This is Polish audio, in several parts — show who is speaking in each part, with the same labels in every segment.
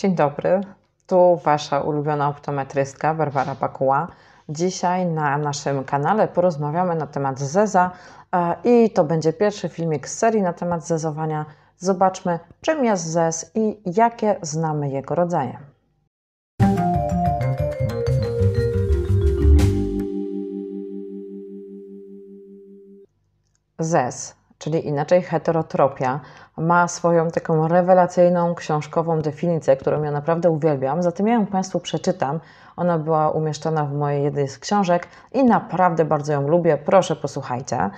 Speaker 1: Dzień dobry, tu Wasza ulubiona optometrystka Barbara Pakuła. Dzisiaj na naszym kanale porozmawiamy na temat zeza e, i to będzie pierwszy filmik z serii na temat zezowania. Zobaczmy, czym jest zez i jakie znamy jego rodzaje. Zez czyli inaczej heterotropia, ma swoją taką rewelacyjną książkową definicję, którą ja naprawdę uwielbiam. Zatem ja ją Państwu przeczytam. Ona była umieszczona w mojej jednej z książek i naprawdę bardzo ją lubię. Proszę posłuchajcie.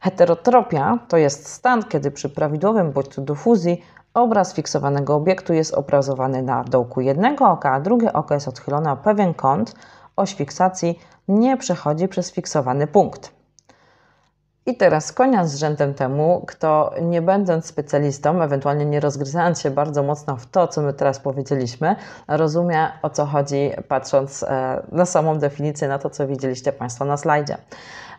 Speaker 1: Heterotropia to jest stan, kiedy przy prawidłowym bodźcu do fuzji obraz fiksowanego obiektu jest obrazowany na dołku jednego oka, a drugie oko jest odchylone o pewien kąt. Oś fiksacji nie przechodzi przez fiksowany punkt. I teraz konia z rzędem temu, kto nie będąc specjalistą, ewentualnie nie rozgryzając się bardzo mocno w to, co my teraz powiedzieliśmy, rozumie o co chodzi, patrząc e, na samą definicję, na to, co widzieliście Państwo na slajdzie.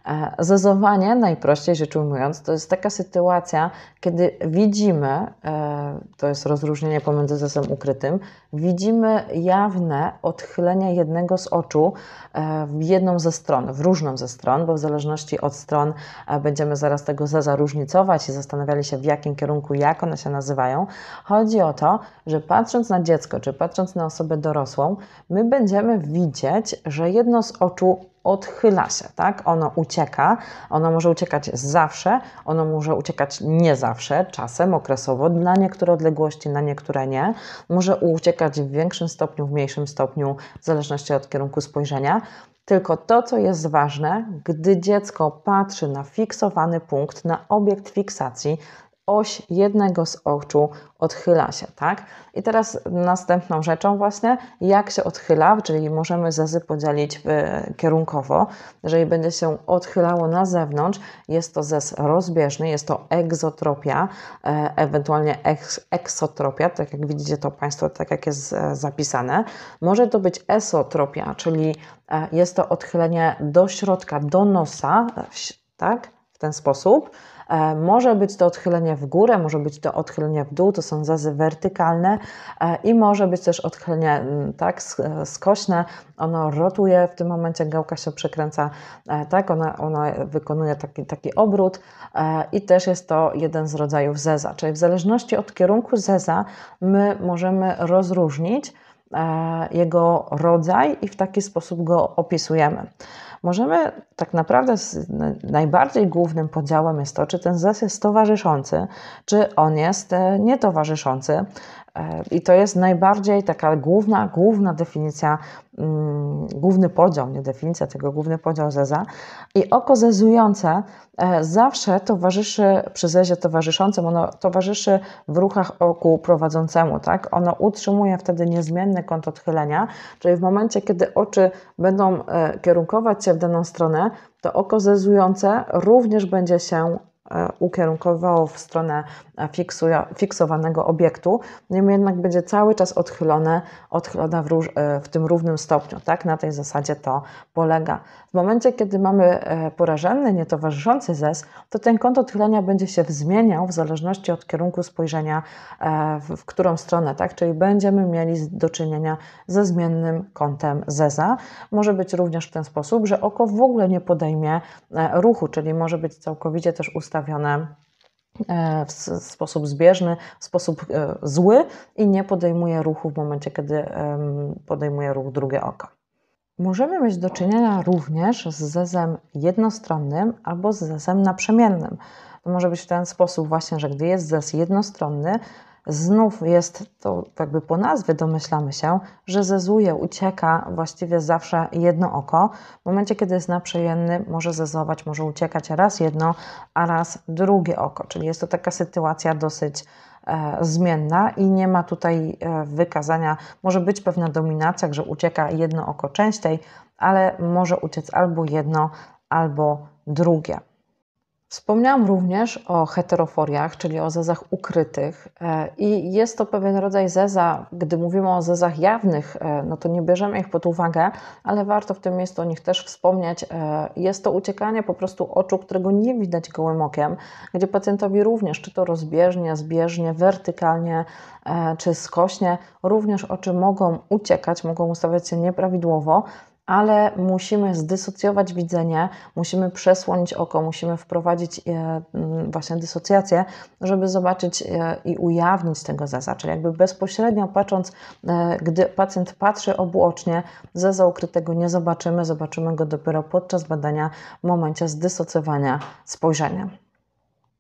Speaker 1: E, zezowanie, najprościej rzecz ujmując, to jest taka sytuacja, kiedy widzimy, e, to jest rozróżnienie pomiędzy zezem ukrytym, widzimy jawne odchylenie jednego z oczu e, w jedną ze stron, w różną ze stron, bo w zależności od stron będziemy zaraz tego zeza różnicować i zastanawiali się, w jakim kierunku, jak one się nazywają. Chodzi o to, że patrząc na dziecko, czy patrząc na osobę dorosłą, my będziemy widzieć, że jedno z oczu odchyla się, tak? Ono ucieka, ono może uciekać zawsze, ono może uciekać nie zawsze, czasem, okresowo, na niektóre odległości, na niektóre nie. Może uciekać w większym stopniu, w mniejszym stopniu, w zależności od kierunku spojrzenia. Tylko to, co jest ważne, gdy dziecko patrzy na fiksowany punkt, na obiekt fiksacji, oś jednego z oczu odchyla się, tak? I teraz następną rzeczą właśnie, jak się odchyla, czyli możemy zezy podzielić kierunkowo. Jeżeli będzie się odchylało na zewnątrz, jest to zez rozbieżny, jest to egzotropia, e, ewentualnie eksotropia, tak jak widzicie to Państwo, tak jak jest e, zapisane. Może to być esotropia, czyli e, jest to odchylenie do środka, do nosa, tak? W ten sposób może być to odchylenie w górę, może być to odchylenie w dół, to są zazy wertykalne e, i może być też odchylenie mm, tak e, skośne. Ono rotuje w tym momencie, gałka się przekręca, tak, ona, ona wykonuje taki, taki obrót i też jest to jeden z rodzajów zeza, czyli w zależności od kierunku zeza my możemy rozróżnić jego rodzaj i w taki sposób go opisujemy możemy tak naprawdę najbardziej głównym podziałem jest to, czy ten zes jest towarzyszący, czy on jest e, nietowarzyszący. I to jest najbardziej taka główna, główna definicja, mm, główny podział, nie definicja, tego główny podział zeza. I oko zezujące e, zawsze towarzyszy, przy zezie towarzyszącym, ono towarzyszy w ruchach oku prowadzącemu, tak? Ono utrzymuje wtedy niezmienny kąt odchylenia, czyli w momencie, kiedy oczy będą e, kierunkować się w daną stronę, to oko zezujące również będzie się E, ukierunkowało w stronę fiksuja, fiksowanego obiektu, niemniej jednak będzie cały czas odchylone, odchylone w, róż, e, w, tym równym stopniu. Tak? Na tej zasadzie to polega. W momencie, kiedy mamy e, porażenny, nietowarzyszący zes, to ten kąt odchylenia będzie się zmieniał w zależności od kierunku spojrzenia, w, w którą stronę, tak? czyli będziemy mieli do czynienia ze zmiennym kątem zeza. Może być również w ten sposób, że oko w ogóle nie podejmie ruchu, czyli może być całkowicie też ustawione e, w sposób zbieżny, w sposób e, zły i nie podejmuje ruchu w momencie, kiedy podejmuje ruch drugie oko. Możemy mieć do czynienia również z zezem jednostronnym albo z zezem naprzemiennym. To może być w ten sposób właśnie, że gdy jest zez jednostronny, Znów jest to jakby po nazwie domyślamy się, że zezuje, ucieka właściwie zawsze jedno oko. W momencie, kiedy jest naprzejemny, może zezować, może uciekać raz jedno, a raz drugie oko. Czyli jest to taka sytuacja dosyć e, zmienna i nie ma tutaj e, wykazania, może być pewna dominacja, że ucieka jedno oko częściej, ale może uciec albo jedno, albo drugie. Wspomniałam również o heteroforiach, czyli o zezach ukrytych e, i jest to pewien rodzaj zeza, gdy mówimy o zezach jawnych, e, no to nie bierzemy ich pod uwagę, ale warto w tym miejscu o nich też wspomnieć. E, jest to uciekanie po prostu oczu, którego nie widać gołym okiem, gdzie pacjentowi również, czy to rozbieżnie, zbieżnie, wertykalnie, czy skośnie, również oczy mogą uciekać, mogą ustawiać się nieprawidłowo, ale musimy zdysocjować widzenie, musimy przesłonić oko, musimy wprowadzić e, właśnie dysocjację, żeby zobaczyć e, i ujawnić tego zeza. Czyli jakby bezpośrednio patrząc, e, gdy pacjent patrzy obuocznie, zeza ukrytego nie zobaczymy, zobaczymy go dopiero podczas badania w momencie zdysocjowania spojrzenia.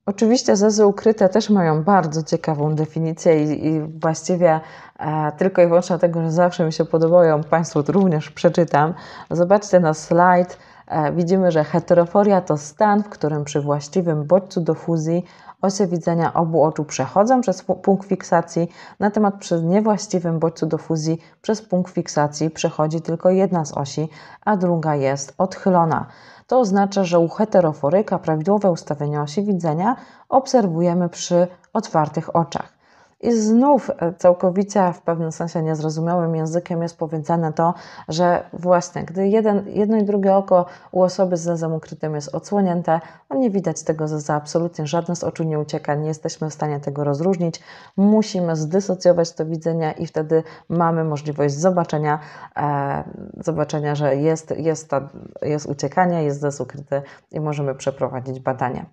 Speaker 1: Oczywiście zezy ukryte też mają bardzo ciekawą definicję i, i właściwie e, tylko i wyłącznie dlatego, że zawsze mi się podobają, Państwu również przeczytam. Zobaczcie na slajd. E, widzimy, że heteroforia to stan, w którym przy właściwym bodźcu do fuzji osie widzenia obu oczu przechodzą przez punkt fiksacji, natomiast przy niewłaściwym bodźcu do fuzji przez punkt fiksacji przechodzi tylko jedna z osi, a druga jest odchylona. To oznacza, że u heteroforyka prawidłowe ustawienie osi widzenia obserwujemy przy otwartych oczach. I znów e, całkowicie w pewnym sensie niezrozumiałym językiem jest powiedziane to, że właśnie gdy jeden, jedno i drugie oko u osoby z zezem ukrytym jest odsłonięte, no nie widać tego zeza absolutnie, żadne z oczu nie ucieka, nie jesteśmy w stanie tego rozróżnić. Musimy zdysocjować to widzenie i wtedy mamy możliwość zobaczenia, e, zobaczenia że jest, jest, ta, jest uciekanie, jest zez ukryty i możemy przeprowadzić badanie.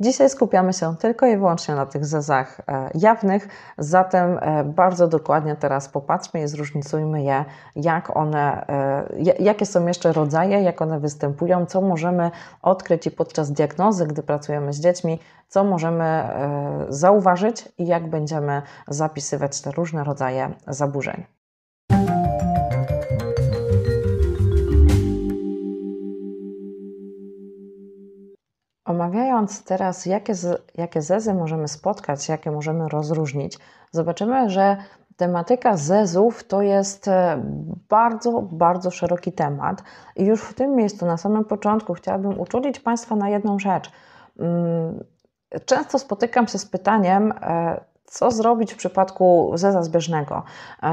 Speaker 1: Dzisiaj skupiamy się tylko i wyłącznie na tych zezach e, jawnych, zatem e, bardzo dokładnie teraz popatrzmy i zróżnicujmy je, jak one, e, jakie są jeszcze rodzaje, jak one występują, co możemy odkryć i podczas diagnozy, gdy pracujemy z dziećmi, co możemy zauważyć i jak będziemy zapisywać te różne rodzaje zaburzeń. Omawiając teraz, jakie, z, jakie zezy możemy spotkać, jakie możemy rozróżnić, zobaczymy, że tematyka zezów to jest e, bardzo, bardzo szeroki temat. I już w tym miejscu, na samym początku, chciałabym uczulić Państwa na jedną rzecz. Mm, często spotykam się z pytaniem, e, co zrobić w przypadku zeza zbieżnego?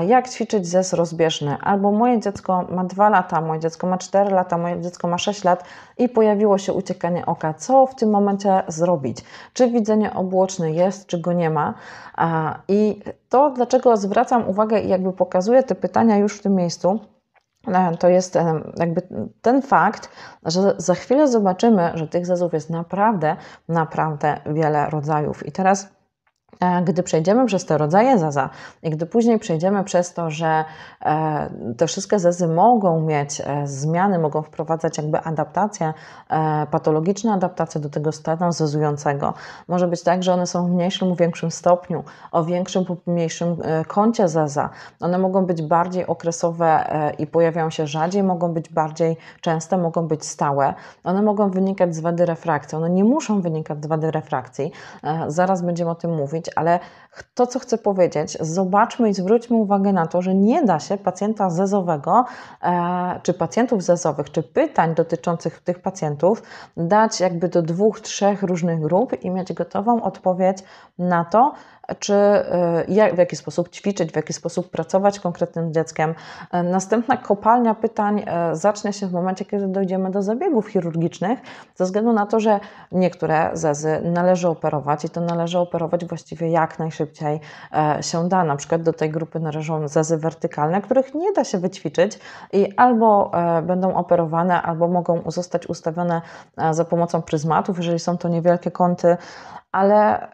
Speaker 1: Jak ćwiczyć zez rozbieżny? Albo moje dziecko ma 2 lata, moje dziecko ma 4 lata, moje dziecko ma 6 lat i pojawiło się uciekanie oka. Co w tym momencie zrobić? Czy widzenie obłoczne jest, czy go nie ma? I to, dlaczego zwracam uwagę i jakby pokazuję te pytania już w tym miejscu, e, to jest e, jakby ten fakt, że za chwilę zobaczymy, że tych zezów jest naprawdę, naprawdę wiele rodzajów. I teraz E, gdy przejdziemy przez te rodzaje zaza i gdy później przejdziemy przez to, że e, te wszystkie zazy mogą mieć e, zmiany, mogą wprowadzać jakby adaptacje, patologiczne adaptacje do tego stanu zezującego. Może być tak, że one są w mniejszym lub większym stopniu, o większym lub mniejszym kącie zaza. One mogą być bardziej okresowe i pojawiają się rzadziej, mogą być bardziej częste, mogą być stałe. One mogą wynikać z wady refrakcji. One nie muszą wynikać z wady refrakcji. Zaraz będziemy o tym mówić ale to, co chcę powiedzieć, zobaczmy i zwróćmy uwagę na to, że nie da się pacjenta zezowego, e, czy pacjentów zezowych, czy pytań dotyczących tych pacjentów dać jakby do dwóch, trzech różnych grup i mieć gotową odpowiedź na to, czy y, jak, w jaki sposób ćwiczyć, w jaki sposób pracować konkretnym dzieckiem. E, następna kopalnia pytań e, zacznie się w momencie, kiedy dojdziemy do zabiegów chirurgicznych, ze względu na to, że niektóre zezy należy operować i to należy operować właściwie jak najszybciej się da. Na przykład do tej grupy należą zezy wertykalne, których nie da się wyćwiczyć i albo będą operowane, albo mogą zostać ustawione za pomocą pryzmatów, jeżeli są to niewielkie kąty, ale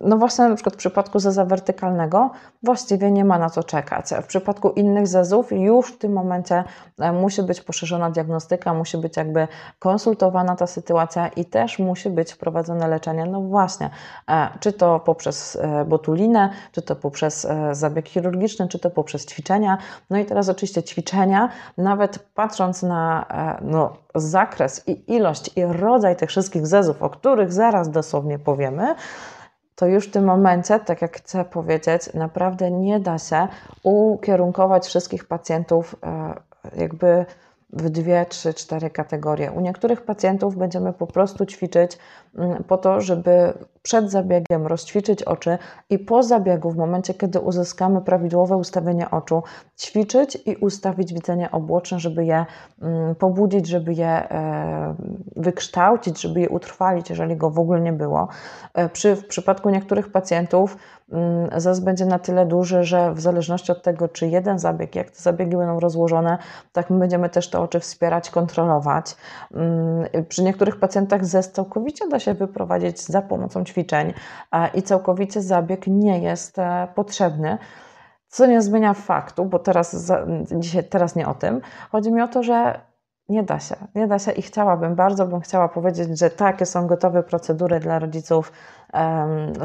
Speaker 1: no właśnie na przykład w przypadku zeza wertykalnego właściwie nie ma na co czekać. W przypadku innych zezów już w tym momencie e, musi być poszerzona diagnostyka, musi być jakby konsultowana ta sytuacja i też musi być wprowadzone leczenie. No właśnie, e, czy to poprzez e, botulinę, czy to poprzez zabieg chirurgiczny, czy to poprzez ćwiczenia. No i teraz oczywiście ćwiczenia, nawet patrząc na no, zakres i ilość i rodzaj tych wszystkich zezów, o których zaraz dosłownie powiemy, to już w tym momencie, tak jak chcę powiedzieć, naprawdę nie da się ukierunkować wszystkich pacjentów e, jakby w dwie, trzy, cztery kategorie. U niektórych pacjentów będziemy po prostu ćwiczyć mm, po to, żeby przed zabiegiem rozćwiczyć oczy i po zabiegu, w momencie, kiedy uzyskamy prawidłowe ustawienie oczu, ćwiczyć i ustawić widzenie obłoczne, żeby je mm, pobudzić, żeby je e, wykształcić, żeby je utrwalić, jeżeli go w ogóle nie było. E, przy, w przypadku niektórych pacjentów mm, ZES będzie na tyle duży, że w zależności od tego, czy jeden zabieg, jak te zabiegi będą rozłożone, tak my będziemy też te oczy wspierać, kontrolować. Mm, przy niektórych pacjentach ZES całkowicie da się wyprowadzić za pomocą ćwiczeń i całkowicie zabieg nie jest e, potrzebny. Co nie zmienia faktu, bo teraz, dzisiaj, teraz nie o tym. Chodzi mi o to, że nie da się, nie da się i chciałabym, bardzo bym chciała powiedzieć, że takie są gotowe procedury dla rodziców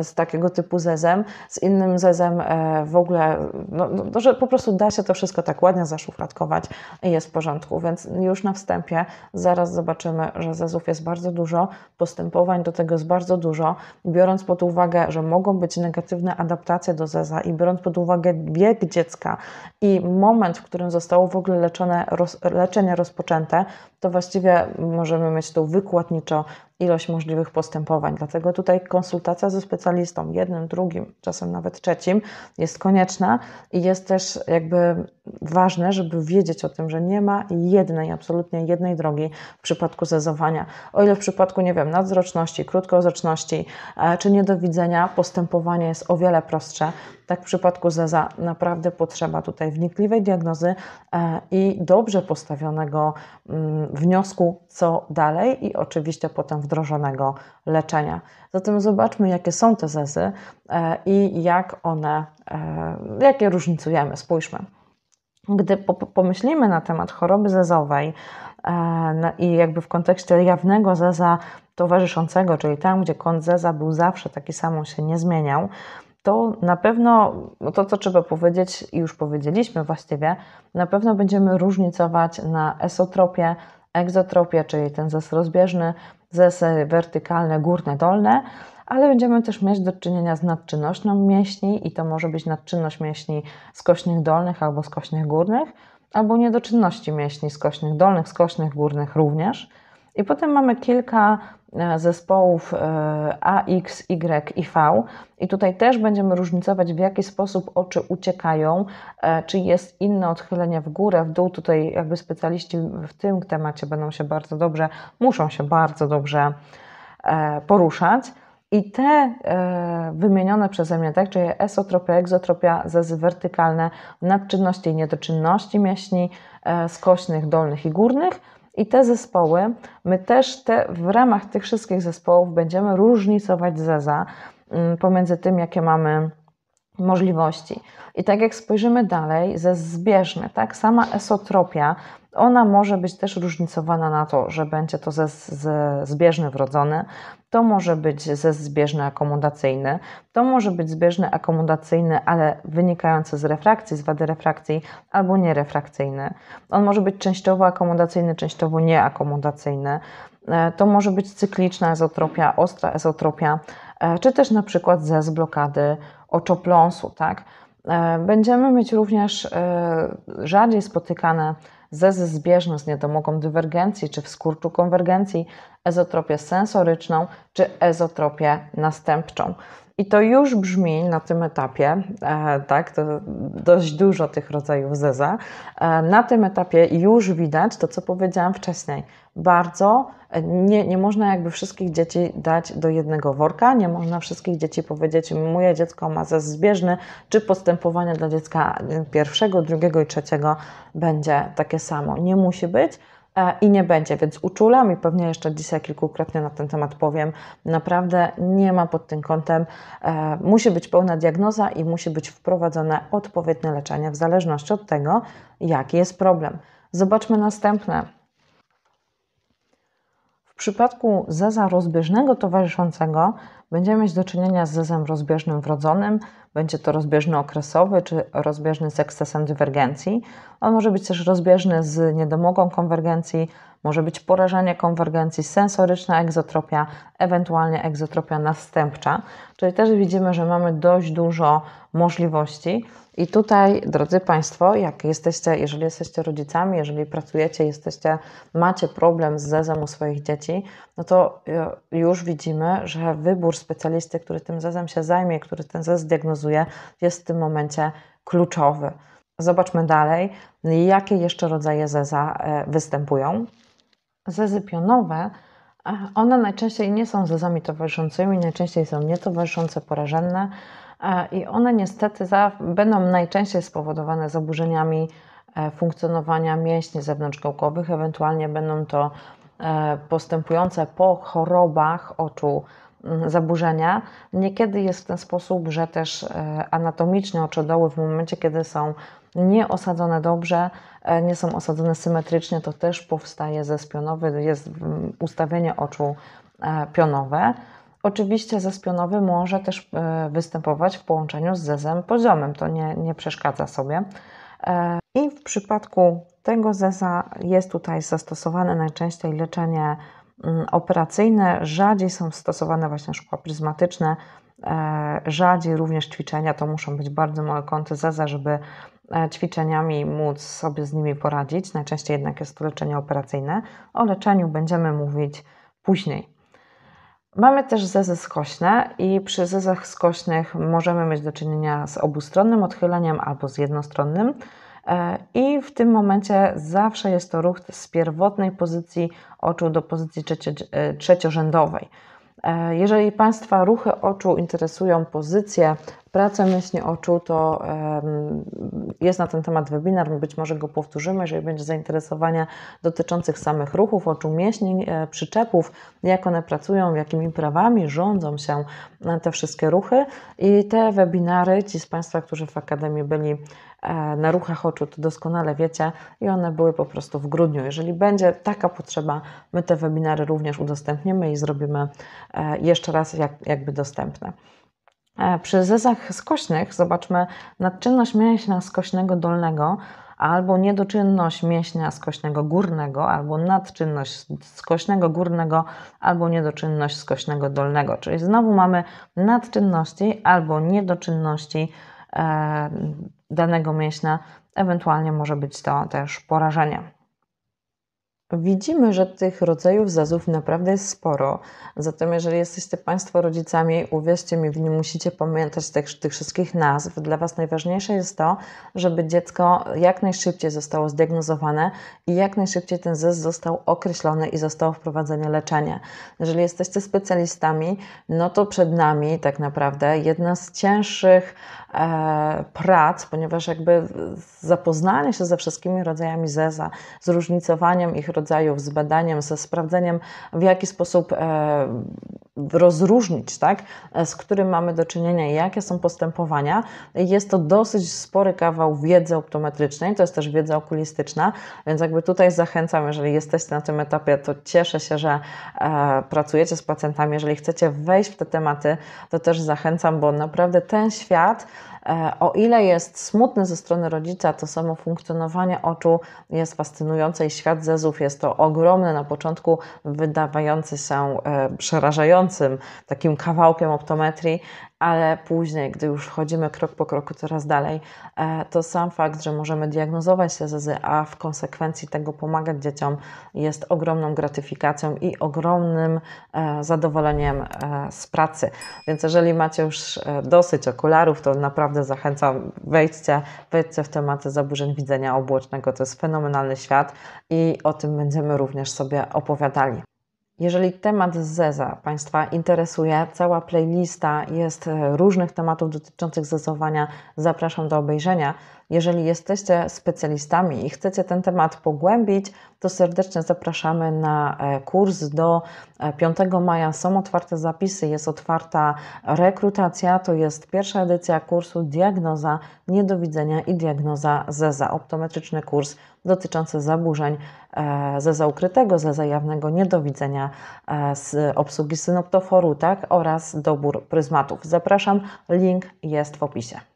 Speaker 1: z takiego typu zezem, z innym zezem e, w ogóle, no, no, że po prostu da się to wszystko tak ładnie zaszufladkować i jest w porządku, więc już na wstępie zaraz zobaczymy, że zezów jest bardzo dużo, postępowań do tego jest bardzo dużo, biorąc pod uwagę, że mogą być negatywne adaptacje do zeza i biorąc pod uwagę wiek dziecka i moment, w którym zostało w ogóle leczone, roz, leczenie rozpoczęte, to właściwie możemy mieć tu wykładniczo ilość możliwych postępowań. Dlatego tutaj konsultacja ze specjalistą, jednym, drugim, czasem nawet trzecim, jest konieczna i jest też jakby ważne, żeby wiedzieć o tym, że nie ma jednej, absolutnie jednej drogi w przypadku zezowania. O ile w przypadku, nie wiem, nadzroczności, krótkowzroczności e, czy niedowidzenia postępowanie jest o wiele prostsze, tak w przypadku zeza naprawdę potrzeba tutaj wnikliwej diagnozy e, i dobrze postawionego mm, wniosku, co dalej i oczywiście potem wdrożonego leczenia. Zatem zobaczmy, jakie są te zezy e, i jak one, jakie różnicujemy. Spójrzmy. Gdy pomyślimy na temat choroby zezowej e, i jakby w kontekście jawnego zeza towarzyszącego, czyli tam, gdzie kąt zeza był zawsze taki sam, on się nie zmieniał, to na pewno, no to co trzeba powiedzieć, i już powiedzieliśmy właściwie, na pewno będziemy różnicować na esotropię, egzotropię, czyli ten zes rozbieżny, zesy wertykalne, górne, dolne, ale będziemy też mieć do czynienia z nadczynnością mięśni i to może być nadczynność mięśni skośnych dolnych albo skośnych górnych, albo niedoczynności mięśni skośnych dolnych, skośnych górnych również. I potem mamy kilka e, zespołów e, A, X, Y i V. I tutaj też będziemy różnicować, w jaki sposób oczy uciekają, e, czy jest inne odchylenie w górę, w dół. Tutaj jakby specjaliści w tym temacie będą się bardzo dobrze, muszą się bardzo dobrze poruszać. I te e, wymienione przeze mnie, tak, czyli esotropia, egzotropia, zezy wertykalne, nadczynności i niedoczynności mięśni e, skośnych, dolnych i górnych, i te zespoły, my też te, w ramach tych wszystkich zespołów będziemy różnicować zeza mm, pomiędzy tym, jakie mamy możliwości. I tak jak spojrzymy dalej, ze zbieżny, tak, sama esotropia, ona może być też różnicowana na to, że będzie to ze, ze zbieżny wrodzony, to może być ze zbieżny akomodacyjny, to może być zbieżny akomodacyjny, ale wynikający z refrakcji, z wady refrakcji, albo nierefrakcyjny. On może być częściowo akomodacyjny, częściowo nieakomodacyjny. E, to może być cykliczna ezotropia, ostra ezotropia, e, czy też na przykład ze zblokady oczopląsu. Tak? E, będziemy mieć również rzadziej spotykane zezy zbieżne z niedomogą dywergencji czy w skurczu konwergencji, ezotropię sensoryczną czy ezotropię następczą. I to już brzmi na tym etapie, e, tak, to dość dużo tych rodzajów zeza. E, na tym etapie już widać to, co powiedziałam wcześniej. Bardzo e, nie, nie można jakby wszystkich dzieci dać do jednego worka, nie można wszystkich dzieci powiedzieć, moje dziecko ma zez zbieżny, czy postępowanie dla dziecka pierwszego, drugiego i trzeciego będzie takie samo. Nie musi być. E, i nie będzie, więc uczulam i pewnie jeszcze dzisiaj kilkukrotnie na ten temat powiem. Naprawdę nie ma pod tym kątem, e, musi być pełna diagnoza i musi być wprowadzone odpowiednie leczenie w zależności od tego, jaki jest problem. Zobaczmy następne. W przypadku zeza rozbieżnego towarzyszącego będziemy mieć do czynienia z zezem rozbieżnym wrodzonym, będzie to rozbieżny okresowy czy rozbieżny z ekscesem dywergencji. On może być też rozbieżny z niedomogą konwergencji, może być porażenie konwergencji, sensoryczna egzotropia, ewentualnie egzotropia następcza. Czyli też widzimy, że mamy dość dużo możliwości. I tutaj, drodzy Państwo, jak jesteście, jeżeli jesteście rodzicami, jeżeli pracujecie, jesteście, macie problem z zezem u swoich dzieci, no to e, już widzimy, że wybór specjalisty, który tym zezem się zajmie, który ten zez diagnozuje, jest w tym momencie kluczowy. Zobaczmy dalej, jakie jeszcze rodzaje zeza e, występują. Zezy pionowe, e, one najczęściej nie są zezami towarzyszącymi, najczęściej są nietowarzyszące, porażenne i one niestety za, będą najczęściej spowodowane zaburzeniami e, funkcjonowania mięśni zewnątrzgałkowych, ewentualnie będą to postępujące po chorobach oczu zaburzenia. Niekiedy jest w ten sposób, że też anatomicznie oczodoły w momencie, kiedy są nie osadzone dobrze, e, nie są osadzone symetrycznie, to też powstaje zes pionowy, jest ustawienie oczu e, pionowe. Oczywiście zez pionowy może też e, występować w połączeniu z zezem poziomym, to nie, nie przeszkadza sobie. I w przypadku tego zeza jest tutaj zastosowane najczęściej leczenie operacyjne, rzadziej są stosowane właśnie szkła pryzmatyczne, rzadziej również ćwiczenia, to muszą być bardzo małe kąty zeza, żeby ćwiczeniami móc sobie z nimi poradzić. Najczęściej jednak jest to leczenie operacyjne. O leczeniu będziemy mówić później. Mamy też zezy skośne i przy zezach skośnych możemy mieć do czynienia z obustronnym odchyleniem albo z jednostronnym. E, I w tym momencie zawsze jest to ruch z pierwotnej pozycji oczu do pozycji e, trzeciorzędowej. Jeżeli Państwa ruchy oczu interesują pozycję pracę myśli oczu, to jest na ten temat webinar, być może go powtórzymy, jeżeli będzie zainteresowania dotyczących samych ruchów oczu, mięśni, e, przyczepów, jak one pracują, jakimi prawami rządzą się e, te wszystkie ruchy. I te webinary, ci z Państwa, którzy w Akademii byli e, na ruchach oczu, to doskonale wiecie i one były po prostu w grudniu. Jeżeli będzie taka potrzeba, my te webinary również udostępnimy i zrobimy jeszcze raz jak, jakby dostępne. E, przy zezach skośnych zobaczmy nadczynność mięśnia skośnego dolnego albo niedoczynność mięśnia skośnego górnego, albo nadczynność skośnego górnego, albo niedoczynność skośnego dolnego. Czyli znowu mamy nadczynności albo niedoczynności e, danego mięśnia, ewentualnie może być to też porażenie. Widzimy, że tych rodzajów zazów naprawdę jest sporo. Zatem, jeżeli jesteście Państwo rodzicami, uwierzcie mi, nie musicie pamiętać tych, tych, wszystkich nazw. Dla Was najważniejsze jest to, żeby dziecko jak najszybciej zostało zdiagnozowane i jak najszybciej ten zez został określony i zostało wprowadzone leczenie. Jeżeli jesteście specjalistami, no to przed nami tak naprawdę jedna z cięższych prac, ponieważ jakby zapoznanie się ze wszystkimi rodzajami zeza, zróżnicowaniem ich rodzajów, z badaniem, ze sprawdzeniem, w jaki sposób e, rozróżnić, tak, e, z którym mamy do czynienia i jakie są postępowania. Jest to dosyć spory kawał wiedzy optometrycznej, to jest też wiedza okulistyczna, więc jakby tutaj zachęcam, jeżeli jesteście na tym etapie, to cieszę się, że e, pracujecie z pacjentami. Jeżeli chcecie wejść w te tematy, to też zachęcam, bo naprawdę ten świat E, o ile jest smutny ze strony rodzica, to samo funkcjonowanie oczu jest fascynujące i świat zezów jest to ogromny, na początku wydawający się e, przerażającym takim kawałkiem optometrii, ale później, gdy już wchodzimy krok po kroku coraz dalej, e, to sam fakt, że możemy diagnozować CZZ, a w konsekwencji tego pomagać dzieciom, jest ogromną gratyfikacją i ogromnym e, zadowoleniem e, z pracy. Więc jeżeli macie już dosyć okularów, to naprawdę zachęcam, wejdźcie, wejdźcie w tematy zaburzeń widzenia obłocznego. To jest fenomenalny świat i o tym będziemy również sobie opowiadali. Jeżeli temat ZEZA Państwa interesuje, cała playlista jest e, różnych tematów dotyczących zezowania. Zapraszam do obejrzenia. Jeżeli jesteście specjalistami i chcecie ten temat pogłębić, to serdecznie zapraszamy na e, kurs do 5 e, maja. Są otwarte zapisy, jest otwarta rekrutacja. To jest pierwsza edycja kursu Diagnoza Niedowidzenia i Diagnoza ZEZA. Optometryczny kurs dotyczący zaburzeń e, zeza ukrytego, zeza jawnego niedowidzenia, z obsługi synoptoforu tak, oraz dobór pryzmatów. Zapraszam, link jest w opisie.